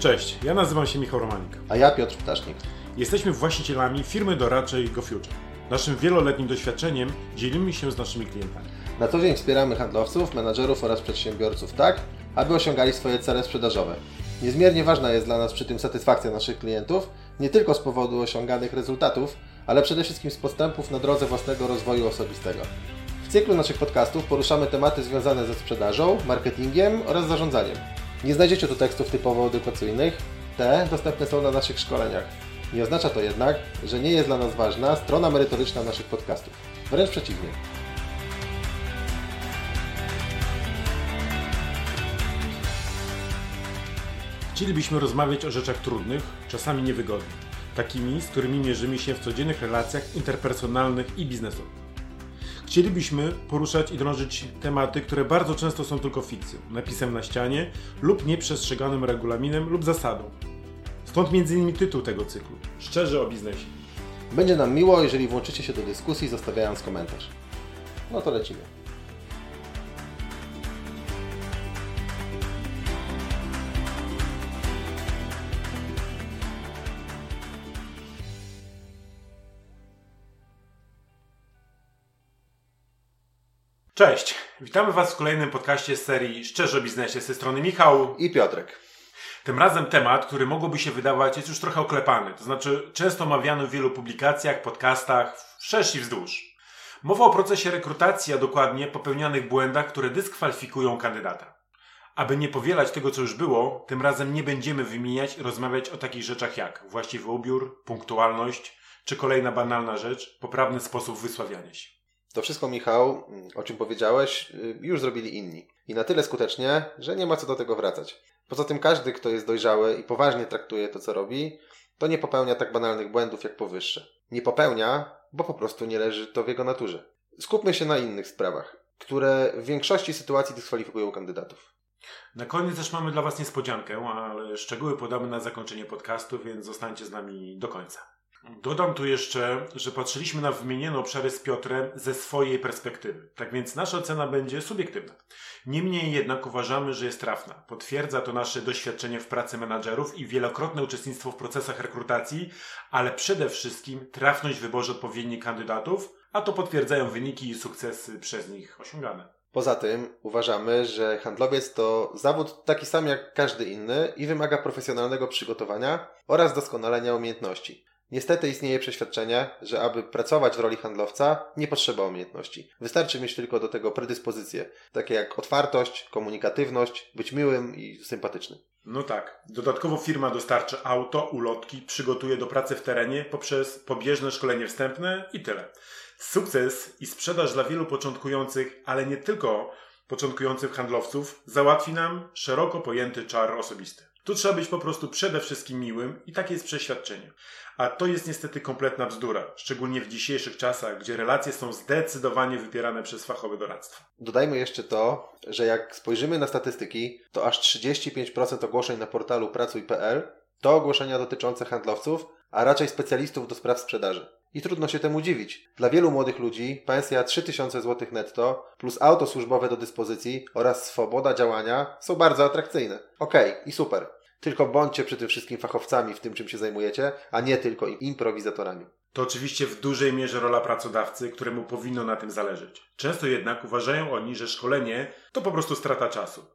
Cześć, ja nazywam się Michał Romanik. A ja Piotr Ptasznik. Jesteśmy właścicielami firmy doradczej GoFuture. Naszym wieloletnim doświadczeniem dzielimy się z naszymi klientami. Na co dzień wspieramy handlowców, menadżerów oraz przedsiębiorców tak, aby osiągali swoje cele sprzedażowe. Niezmiernie ważna jest dla nas przy tym satysfakcja naszych klientów, nie tylko z powodu osiąganych rezultatów, ale przede wszystkim z postępów na drodze własnego rozwoju osobistego. W cyklu naszych podcastów poruszamy tematy związane ze sprzedażą, marketingiem oraz zarządzaniem. Nie znajdziecie tu tekstów typowo edukacyjnych, te dostępne są na naszych szkoleniach. Nie oznacza to jednak, że nie jest dla nas ważna strona merytoryczna naszych podcastów. Wręcz przeciwnie. Chcielibyśmy rozmawiać o rzeczach trudnych, czasami niewygodnych, takimi, z którymi mierzymy się w codziennych relacjach interpersonalnych i biznesowych. Chcielibyśmy poruszać i drążyć tematy, które bardzo często są tylko fikcją, napisem na ścianie lub nieprzestrzeganym regulaminem lub zasadą. Stąd m.in. tytuł tego cyklu Szczerze o biznesie. Będzie nam miło, jeżeli włączycie się do dyskusji, zostawiając komentarz. No to lecimy. Cześć, witamy Was w kolejnym podcaście z serii Szczerze o biznesie. Z tej strony Michał. I Piotrek. Tym razem temat, który mogłoby się wydawać, jest już trochę oklepany. To znaczy, często omawiany w wielu publikacjach, podcastach, wszerz i wzdłuż. Mowa o procesie rekrutacji, a dokładnie popełnianych błędach, które dyskwalifikują kandydata. Aby nie powielać tego, co już było, tym razem nie będziemy wymieniać i rozmawiać o takich rzeczach jak właściwy ubiór, punktualność, czy kolejna banalna rzecz, poprawny sposób wysławiania się. To wszystko, Michał, o czym powiedziałeś, już zrobili inni. I na tyle skutecznie, że nie ma co do tego wracać. Poza tym każdy, kto jest dojrzały i poważnie traktuje to, co robi, to nie popełnia tak banalnych błędów jak powyższe. Nie popełnia, bo po prostu nie leży to w jego naturze. Skupmy się na innych sprawach, które w większości sytuacji dyskwalifikują kandydatów. Na koniec też mamy dla Was niespodziankę, ale szczegóły podamy na zakończenie podcastu, więc zostańcie z nami do końca. Dodam tu jeszcze, że patrzyliśmy na wymienione obszary z Piotrem ze swojej perspektywy. Tak więc nasza ocena będzie subiektywna. Niemniej jednak uważamy, że jest trafna. Potwierdza to nasze doświadczenie w pracy menadżerów i wielokrotne uczestnictwo w procesach rekrutacji, ale przede wszystkim trafność w wyborze odpowiednich kandydatów, a to potwierdzają wyniki i sukcesy przez nich osiągane. Poza tym uważamy, że handlowiec to zawód taki sam jak każdy inny i wymaga profesjonalnego przygotowania oraz doskonalenia umiejętności. Niestety istnieje przeświadczenie, że aby pracować w roli handlowca, nie potrzeba umiejętności. Wystarczy mieć tylko do tego predyspozycje, takie jak otwartość, komunikatywność, być miłym i sympatycznym. No tak. Dodatkowo firma dostarczy auto, ulotki, przygotuje do pracy w terenie poprzez pobieżne szkolenie wstępne i tyle. Sukces i sprzedaż dla wielu początkujących, ale nie tylko początkujących handlowców, załatwi nam szeroko pojęty czar osobisty. Tu trzeba być po prostu przede wszystkim miłym i takie jest przeświadczenie. A to jest niestety kompletna bzdura, szczególnie w dzisiejszych czasach, gdzie relacje są zdecydowanie wypierane przez fachowe doradztwo. Dodajmy jeszcze to, że jak spojrzymy na statystyki, to aż 35% ogłoszeń na portalu pracuj.pl to ogłoszenia dotyczące handlowców, a raczej specjalistów do spraw sprzedaży. I trudno się temu dziwić. Dla wielu młodych ludzi pensja 3000 zł netto plus auto służbowe do dyspozycji oraz swoboda działania są bardzo atrakcyjne. Okej, okay, i super. Tylko bądźcie przy tym wszystkim fachowcami w tym, czym się zajmujecie, a nie tylko improwizatorami. To oczywiście w dużej mierze rola pracodawcy, któremu powinno na tym zależeć. Często jednak uważają oni, że szkolenie to po prostu strata czasu.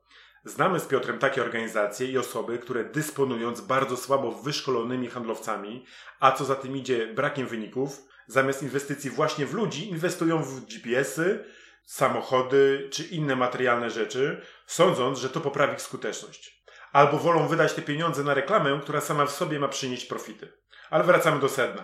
Znamy z Piotrem takie organizacje i osoby, które dysponując bardzo słabo wyszkolonymi handlowcami, a co za tym idzie brakiem wyników, zamiast inwestycji właśnie w ludzi, inwestują w GPS-y, samochody czy inne materialne rzeczy, sądząc, że to poprawi ich skuteczność. Albo wolą wydać te pieniądze na reklamę, która sama w sobie ma przynieść profity. Ale wracamy do sedna,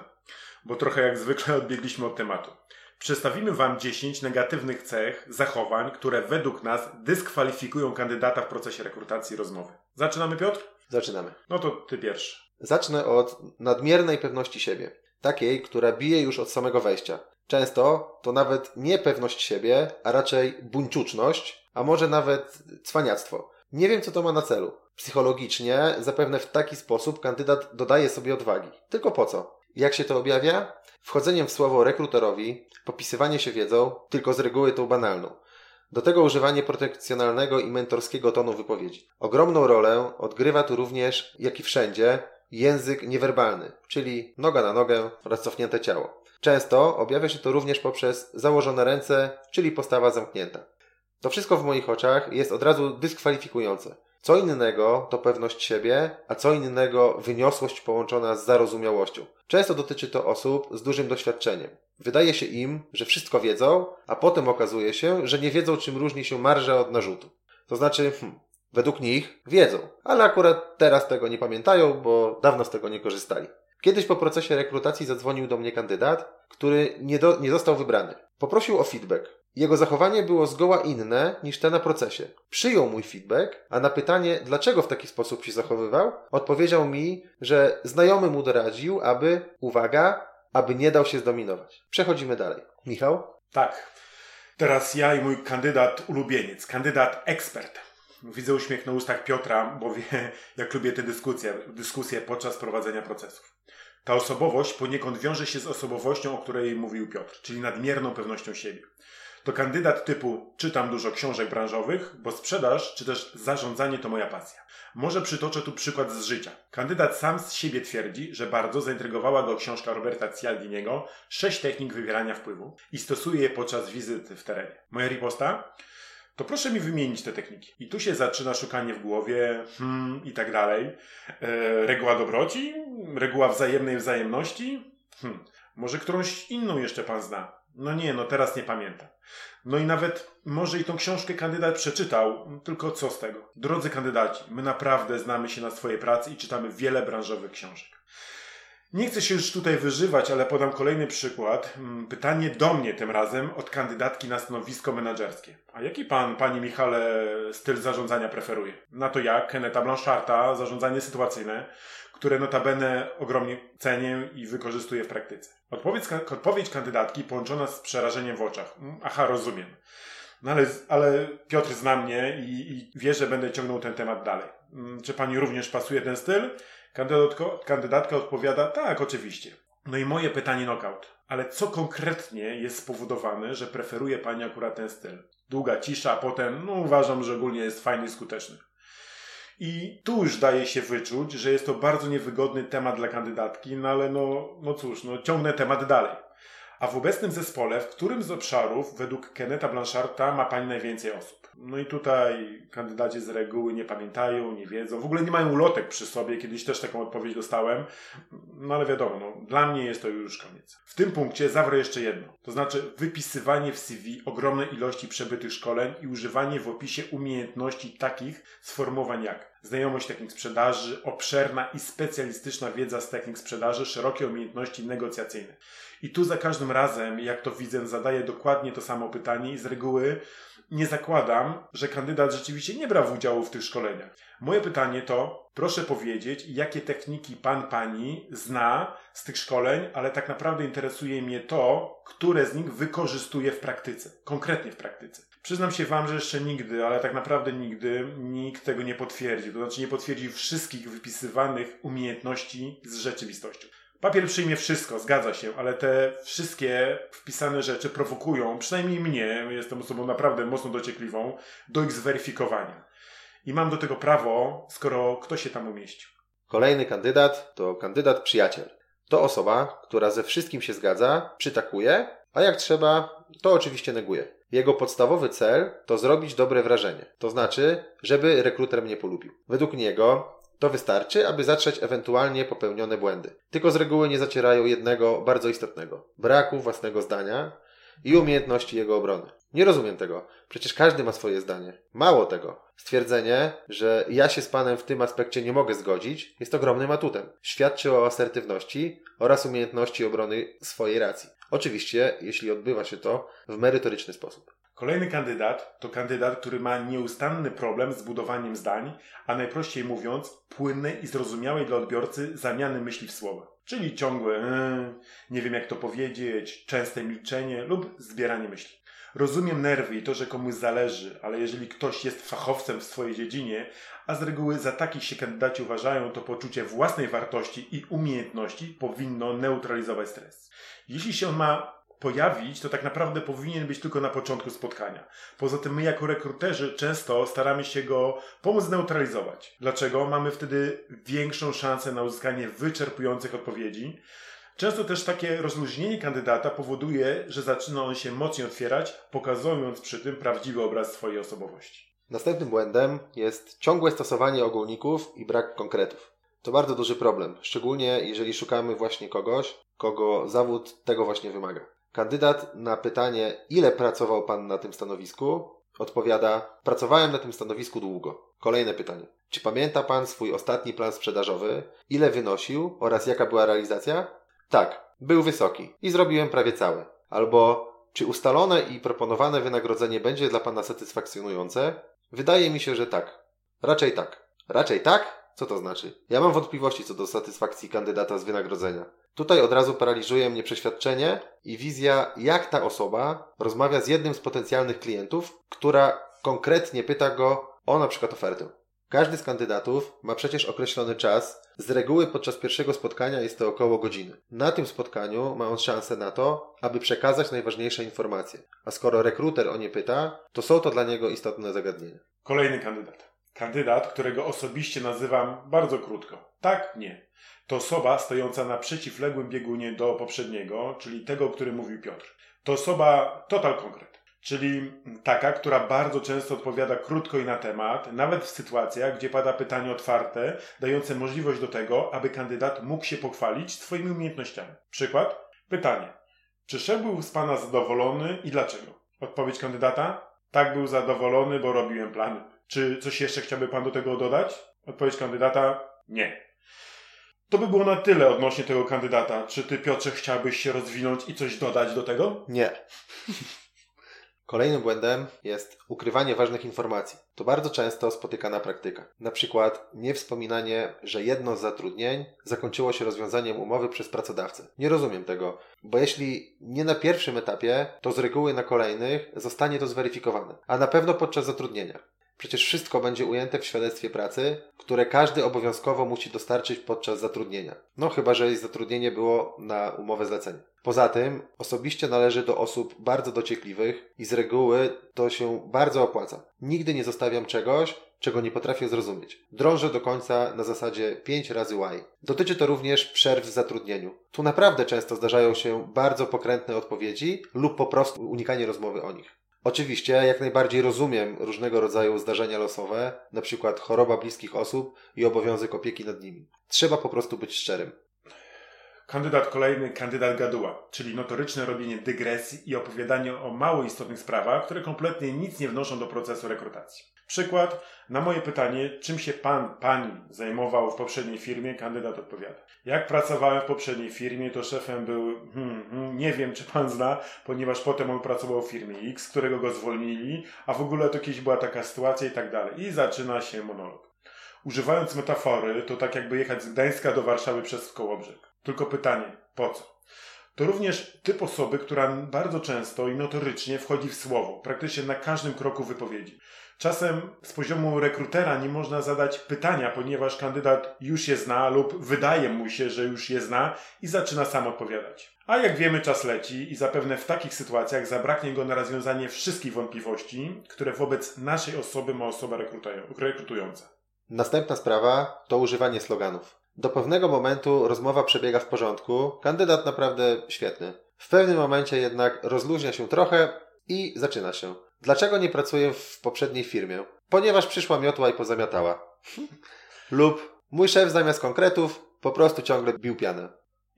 bo trochę jak zwykle odbiegliśmy od tematu. Przedstawimy Wam 10 negatywnych cech, zachowań, które według nas dyskwalifikują kandydata w procesie rekrutacji i rozmowy. Zaczynamy, Piotr? Zaczynamy. No to Ty pierwszy. Zacznę od nadmiernej pewności siebie. Takiej, która bije już od samego wejścia. Często to nawet nie pewność siebie, a raczej buńczuczność, a może nawet cwaniactwo. Nie wiem, co to ma na celu. Psychologicznie zapewne w taki sposób kandydat dodaje sobie odwagi. Tylko po co? Jak się to objawia? Wchodzeniem w słowo rekruterowi, popisywanie się wiedzą, tylko z reguły tą banalną. Do tego używanie protekcjonalnego i mentorskiego tonu wypowiedzi. Ogromną rolę odgrywa tu również, jak i wszędzie, język niewerbalny, czyli noga na nogę oraz cofnięte ciało. Często objawia się to również poprzez założone ręce, czyli postawa zamknięta. To wszystko w moich oczach jest od razu dyskwalifikujące. Co innego to pewność siebie, a co innego wyniosłość połączona z zarozumiałością. Często dotyczy to osób z dużym doświadczeniem. Wydaje się im, że wszystko wiedzą, a potem okazuje się, że nie wiedzą, czym różni się marża od narzutu. To znaczy, hmm, według nich wiedzą, ale akurat teraz tego nie pamiętają, bo dawno z tego nie korzystali. Kiedyś po procesie rekrutacji zadzwonił do mnie kandydat, który nie, do, nie został wybrany. Poprosił o feedback. Jego zachowanie było zgoła inne niż te na procesie. Przyjął mój feedback, a na pytanie, dlaczego w taki sposób się zachowywał, odpowiedział mi, że znajomy mu doradził, aby, uwaga, aby nie dał się zdominować. Przechodzimy dalej. Michał? Tak. Teraz ja i mój kandydat ulubieniec, kandydat ekspert. Widzę uśmiech na ustach Piotra, bo wie, jak lubię te dyskusje, dyskusje podczas prowadzenia procesów. Ta osobowość poniekąd wiąże się z osobowością, o której mówił Piotr, czyli nadmierną pewnością siebie. To kandydat typu czytam dużo książek branżowych, bo sprzedaż czy też zarządzanie to moja pasja. Może przytoczę tu przykład z życia. Kandydat sam z siebie twierdzi, że bardzo zaintrygowała go książka Roberta Cialdiniego Sześć technik wywierania wpływu i stosuje je podczas wizyty w terenie. Moja riposta? To proszę mi wymienić te techniki. I tu się zaczyna szukanie w głowie, hmm, i tak dalej. E, reguła dobroci? Reguła wzajemnej wzajemności? Hmm. Może którąś inną jeszcze pan zna? No nie, no teraz nie pamiętam. No i nawet może i tą książkę kandydat przeczytał, tylko co z tego? Drodzy kandydaci, my naprawdę znamy się na swojej pracy i czytamy wiele branżowych książek. Nie chcę się już tutaj wyżywać, ale podam kolejny przykład. Mm, pytanie do mnie tym razem od kandydatki na stanowisko menedżerskie. A jaki pan, panie Michale, styl zarządzania preferuje? Na to jak Keneta Blancharta, zarządzanie sytuacyjne, które notabene ogromnie cenię i wykorzystuję w praktyce. Odpowiedź, odpowiedź kandydatki połączona z przerażeniem w oczach. Mm, aha, rozumiem. No ale, ale Piotr zna mnie i, i wie, że będę ciągnął ten temat dalej. Mm, czy pani również pasuje ten styl? Kandydatko, kandydatka odpowiada, tak, oczywiście. No i moje pytanie knockout. Ale co konkretnie jest spowodowane, że preferuje pani akurat ten styl? Długa cisza, a potem, no uważam, że ogólnie jest fajny i skuteczny. I tu już daje się wyczuć, że jest to bardzo niewygodny temat dla kandydatki, no ale no, no cóż, no ciągnę temat dalej. A w obecnym zespole, w którym z obszarów według Keneta Blancharta ma Pani najwięcej osób? No i tutaj kandydaci z reguły nie pamiętają, nie wiedzą, w ogóle nie mają ulotek przy sobie, kiedyś też taką odpowiedź dostałem, no ale wiadomo, no, dla mnie jest to już koniec. W tym punkcie zawrę jeszcze jedno, to znaczy wypisywanie w CV ogromnej ilości przebytych szkoleń i używanie w opisie umiejętności takich sformułowań jak znajomość technik sprzedaży, obszerna i specjalistyczna wiedza z technik sprzedaży, szerokie umiejętności negocjacyjne. I tu za każdym razem, jak to widzę, zadaję dokładnie to samo pytanie i z reguły nie zakładam, że kandydat rzeczywiście nie brał udziału w tych szkoleniach. Moje pytanie to, proszę powiedzieć, jakie techniki pan, pani zna z tych szkoleń, ale tak naprawdę interesuje mnie to, które z nich wykorzystuje w praktyce, konkretnie w praktyce. Przyznam się Wam, że jeszcze nigdy, ale tak naprawdę nigdy nikt tego nie potwierdził. To znaczy nie potwierdził wszystkich wypisywanych umiejętności z rzeczywistością. Papier przyjmie wszystko, zgadza się, ale te wszystkie wpisane rzeczy prowokują, przynajmniej mnie, jestem osobą naprawdę mocno dociekliwą, do ich zweryfikowania. I mam do tego prawo, skoro ktoś się tam umieścił. Kolejny kandydat to kandydat przyjaciel. To osoba, która ze wszystkim się zgadza, przytakuje, a jak trzeba, to oczywiście neguje. Jego podstawowy cel to zrobić dobre wrażenie. To znaczy, żeby rekruter mnie polubił. Według niego to wystarczy, aby zatrzeć ewentualnie popełnione błędy. Tylko z reguły nie zacierają jednego bardzo istotnego braku własnego zdania i umiejętności jego obrony. Nie rozumiem tego. Przecież każdy ma swoje zdanie. Mało tego. Stwierdzenie, że ja się z panem w tym aspekcie nie mogę zgodzić, jest ogromnym atutem. Świadczy o asertywności oraz umiejętności obrony swojej racji. Oczywiście, jeśli odbywa się to w merytoryczny sposób. Kolejny kandydat to kandydat, który ma nieustanny problem z budowaniem zdań, a najprościej mówiąc, płynnej i zrozumiałej dla odbiorcy zamiany myśli w słowa. Czyli ciągłe yy, nie wiem jak to powiedzieć, częste milczenie lub zbieranie myśli. Rozumiem nerwy i to, że komuś zależy, ale jeżeli ktoś jest fachowcem w swojej dziedzinie, a z reguły za takich się kandydaci uważają, to poczucie własnej wartości i umiejętności powinno neutralizować stres. Jeśli się on ma pojawić, to tak naprawdę powinien być tylko na początku spotkania. Poza tym my jako rekruterzy często staramy się go pomóc neutralizować. Dlaczego? Mamy wtedy większą szansę na uzyskanie wyczerpujących odpowiedzi. Często też takie rozluźnienie kandydata powoduje, że zaczyna on się mocniej otwierać, pokazując przy tym prawdziwy obraz swojej osobowości. Następnym błędem jest ciągłe stosowanie ogólników i brak konkretów. To bardzo duży problem, szczególnie jeżeli szukamy właśnie kogoś, kogo zawód tego właśnie wymaga. Kandydat na pytanie, ile pracował Pan na tym stanowisku, odpowiada: Pracowałem na tym stanowisku długo. Kolejne pytanie: Czy pamięta Pan swój ostatni plan sprzedażowy? Ile wynosił oraz jaka była realizacja? Tak, był wysoki i zrobiłem prawie cały. Albo czy ustalone i proponowane wynagrodzenie będzie dla Pana satysfakcjonujące? Wydaje mi się, że tak. Raczej tak. Raczej tak? Co to znaczy? Ja mam wątpliwości co do satysfakcji kandydata z wynagrodzenia. Tutaj od razu paraliżuje mnie przeświadczenie i wizja, jak ta osoba rozmawia z jednym z potencjalnych klientów, która konkretnie pyta go o na przykład ofertę. Każdy z kandydatów ma przecież określony czas. Z reguły podczas pierwszego spotkania jest to około godziny. Na tym spotkaniu ma on szansę na to, aby przekazać najważniejsze informacje. A skoro rekruter o nie pyta, to są to dla niego istotne zagadnienia. Kolejny kandydat. Kandydat, którego osobiście nazywam bardzo krótko. Tak, nie. To osoba stojąca na przeciwległym biegunie do poprzedniego, czyli tego, o którym mówił Piotr. To osoba total konkret, czyli taka, która bardzo często odpowiada krótko i na temat, nawet w sytuacjach, gdzie pada pytanie otwarte, dające możliwość do tego, aby kandydat mógł się pochwalić swoimi umiejętnościami. Przykład? Pytanie. Czy szef był z Pana zadowolony i dlaczego? Odpowiedź kandydata? Tak, był zadowolony, bo robiłem plany. Czy coś jeszcze chciałby Pan do tego dodać? Odpowiedź kandydata? Nie. To by było na tyle odnośnie tego kandydata. Czy Ty, Piotrze, chciałbyś się rozwinąć i coś dodać do tego? Nie. Kolejnym błędem jest ukrywanie ważnych informacji. To bardzo często spotykana praktyka. Na przykład niewspominanie, że jedno z zatrudnień zakończyło się rozwiązaniem umowy przez pracodawcę. Nie rozumiem tego, bo jeśli nie na pierwszym etapie, to z reguły na kolejnych zostanie to zweryfikowane, a na pewno podczas zatrudnienia. Przecież wszystko będzie ujęte w świadectwie pracy, które każdy obowiązkowo musi dostarczyć podczas zatrudnienia. No chyba, że zatrudnienie było na umowę zlecenia. Poza tym osobiście należy do osób bardzo dociekliwych i z reguły to się bardzo opłaca. Nigdy nie zostawiam czegoś, czego nie potrafię zrozumieć. Drążę do końca na zasadzie 5 razy why. Dotyczy to również przerw w zatrudnieniu. Tu naprawdę często zdarzają się bardzo pokrętne odpowiedzi lub po prostu unikanie rozmowy o nich. Oczywiście jak najbardziej rozumiem różnego rodzaju zdarzenia losowe, przykład choroba bliskich osób i obowiązek opieki nad nimi. Trzeba po prostu być szczerym. Kandydat kolejny, kandydat gaduła, czyli notoryczne robienie dygresji i opowiadanie o mało istotnych sprawach, które kompletnie nic nie wnoszą do procesu rekrutacji. Przykład, na moje pytanie, czym się pan, pani zajmował w poprzedniej firmie, kandydat odpowiada. Jak pracowałem w poprzedniej firmie, to szefem był, hmm, hmm, nie wiem czy pan zna, ponieważ potem on pracował w firmie X, którego go zwolnili, a w ogóle to kiedyś była taka sytuacja i tak dalej. I zaczyna się monolog. Używając metafory, to tak jakby jechać z Gdańska do Warszawy przez Kołobrzeg. Tylko pytanie, po co? To również typ osoby, która bardzo często i notorycznie wchodzi w słowo, praktycznie na każdym kroku wypowiedzi. Czasem z poziomu rekrutera nie można zadać pytania, ponieważ kandydat już je zna lub wydaje mu się, że już je zna i zaczyna sam odpowiadać. A jak wiemy, czas leci i zapewne w takich sytuacjach zabraknie go na rozwiązanie wszystkich wątpliwości, które wobec naszej osoby ma osoba rekrutująca. Następna sprawa to używanie sloganów. Do pewnego momentu rozmowa przebiega w porządku, kandydat naprawdę świetny. W pewnym momencie jednak rozluźnia się trochę i zaczyna się. Dlaczego nie pracuję w poprzedniej firmie? Ponieważ przyszła miotła i pozamiatała. Lub mój szef zamiast konkretów po prostu ciągle bił pianę.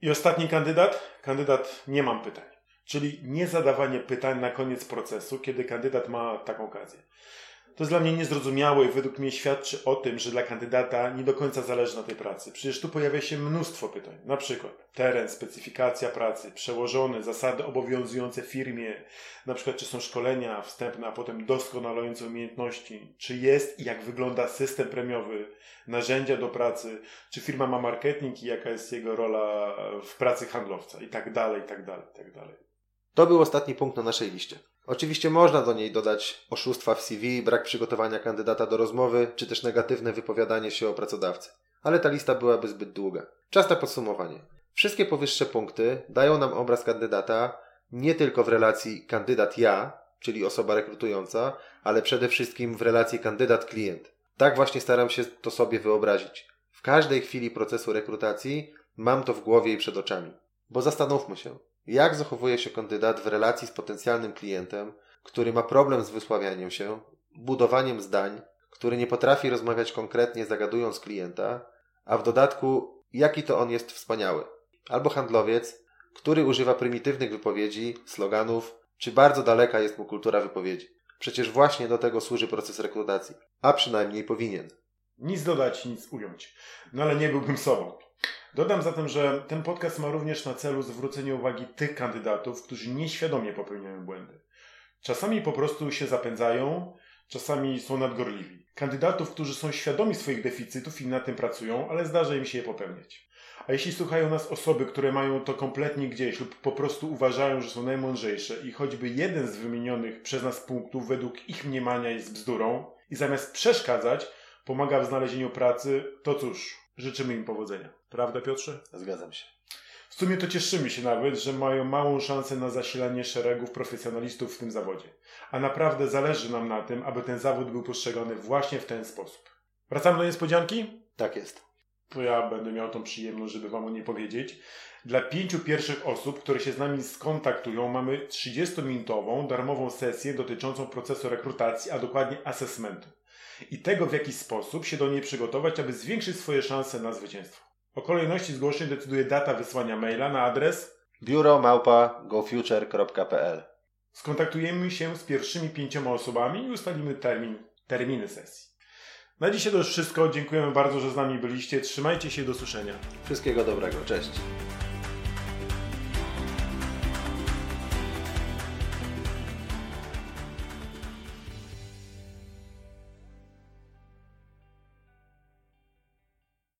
I ostatni kandydat? Kandydat nie mam pytań. Czyli nie zadawanie pytań na koniec procesu, kiedy kandydat ma taką okazję. To jest dla mnie niezrozumiałe i według mnie świadczy o tym, że dla kandydata nie do końca zależy na tej pracy. Przecież tu pojawia się mnóstwo pytań. Na przykład teren, specyfikacja pracy, przełożone, zasady obowiązujące firmie, na przykład czy są szkolenia wstępne, a potem doskonalające umiejętności, czy jest i jak wygląda system premiowy, narzędzia do pracy, czy firma ma marketing i jaka jest jego rola w pracy handlowca i tak dalej, i tak dalej, i tak dalej. To był ostatni punkt na naszej liście. Oczywiście można do niej dodać oszustwa w CV, brak przygotowania kandydata do rozmowy, czy też negatywne wypowiadanie się o pracodawcy. Ale ta lista byłaby zbyt długa. Czas na podsumowanie. Wszystkie powyższe punkty dają nam obraz kandydata, nie tylko w relacji kandydat-ja, czyli osoba rekrutująca, ale przede wszystkim w relacji kandydat-klient. Tak właśnie staram się to sobie wyobrazić. W każdej chwili procesu rekrutacji mam to w głowie i przed oczami. Bo zastanówmy się, jak zachowuje się kandydat w relacji z potencjalnym klientem, który ma problem z wysławianiem się, budowaniem zdań, który nie potrafi rozmawiać konkretnie, zagadując klienta, a w dodatku, jaki to on jest wspaniały. Albo handlowiec, który używa prymitywnych wypowiedzi, sloganów, czy bardzo daleka jest mu kultura wypowiedzi. Przecież właśnie do tego służy proces rekrutacji, a przynajmniej powinien. Nic dodać, nic ująć. No ale nie byłbym sobą. Dodam zatem, że ten podcast ma również na celu zwrócenie uwagi tych kandydatów, którzy nieświadomie popełniają błędy. Czasami po prostu się zapędzają, czasami są nadgorliwi. Kandydatów, którzy są świadomi swoich deficytów i na tym pracują, ale zdarza im się je popełniać. A jeśli słuchają nas osoby, które mają to kompletnie gdzieś lub po prostu uważają, że są najmądrzejsze i choćby jeden z wymienionych przez nas punktów według ich mniemania jest bzdurą i zamiast przeszkadzać, pomaga w znalezieniu pracy, to cóż, życzymy im powodzenia. Prawda, Piotrze? Zgadzam się. W sumie to cieszymy się nawet, że mają małą szansę na zasilanie szeregów profesjonalistów w tym zawodzie. A naprawdę zależy nam na tym, aby ten zawód był postrzegany właśnie w ten sposób. Wracamy do niespodzianki? Tak jest. To ja będę miał tą przyjemność, żeby Wam o niej powiedzieć. Dla pięciu pierwszych osób, które się z nami skontaktują, mamy 30-minutową darmową sesję dotyczącą procesu rekrutacji, a dokładnie assessmentu. I tego, w jaki sposób się do niej przygotować, aby zwiększyć swoje szanse na zwycięstwo. O kolejności zgłoszeń decyduje data wysłania maila na adres biuro małpa gofuture.pl Skontaktujemy się z pierwszymi pięcioma osobami i ustalimy termin, terminy sesji. Na dzisiaj to już wszystko. Dziękujemy bardzo, że z nami byliście. Trzymajcie się do słyszenia. Wszystkiego dobrego. Cześć.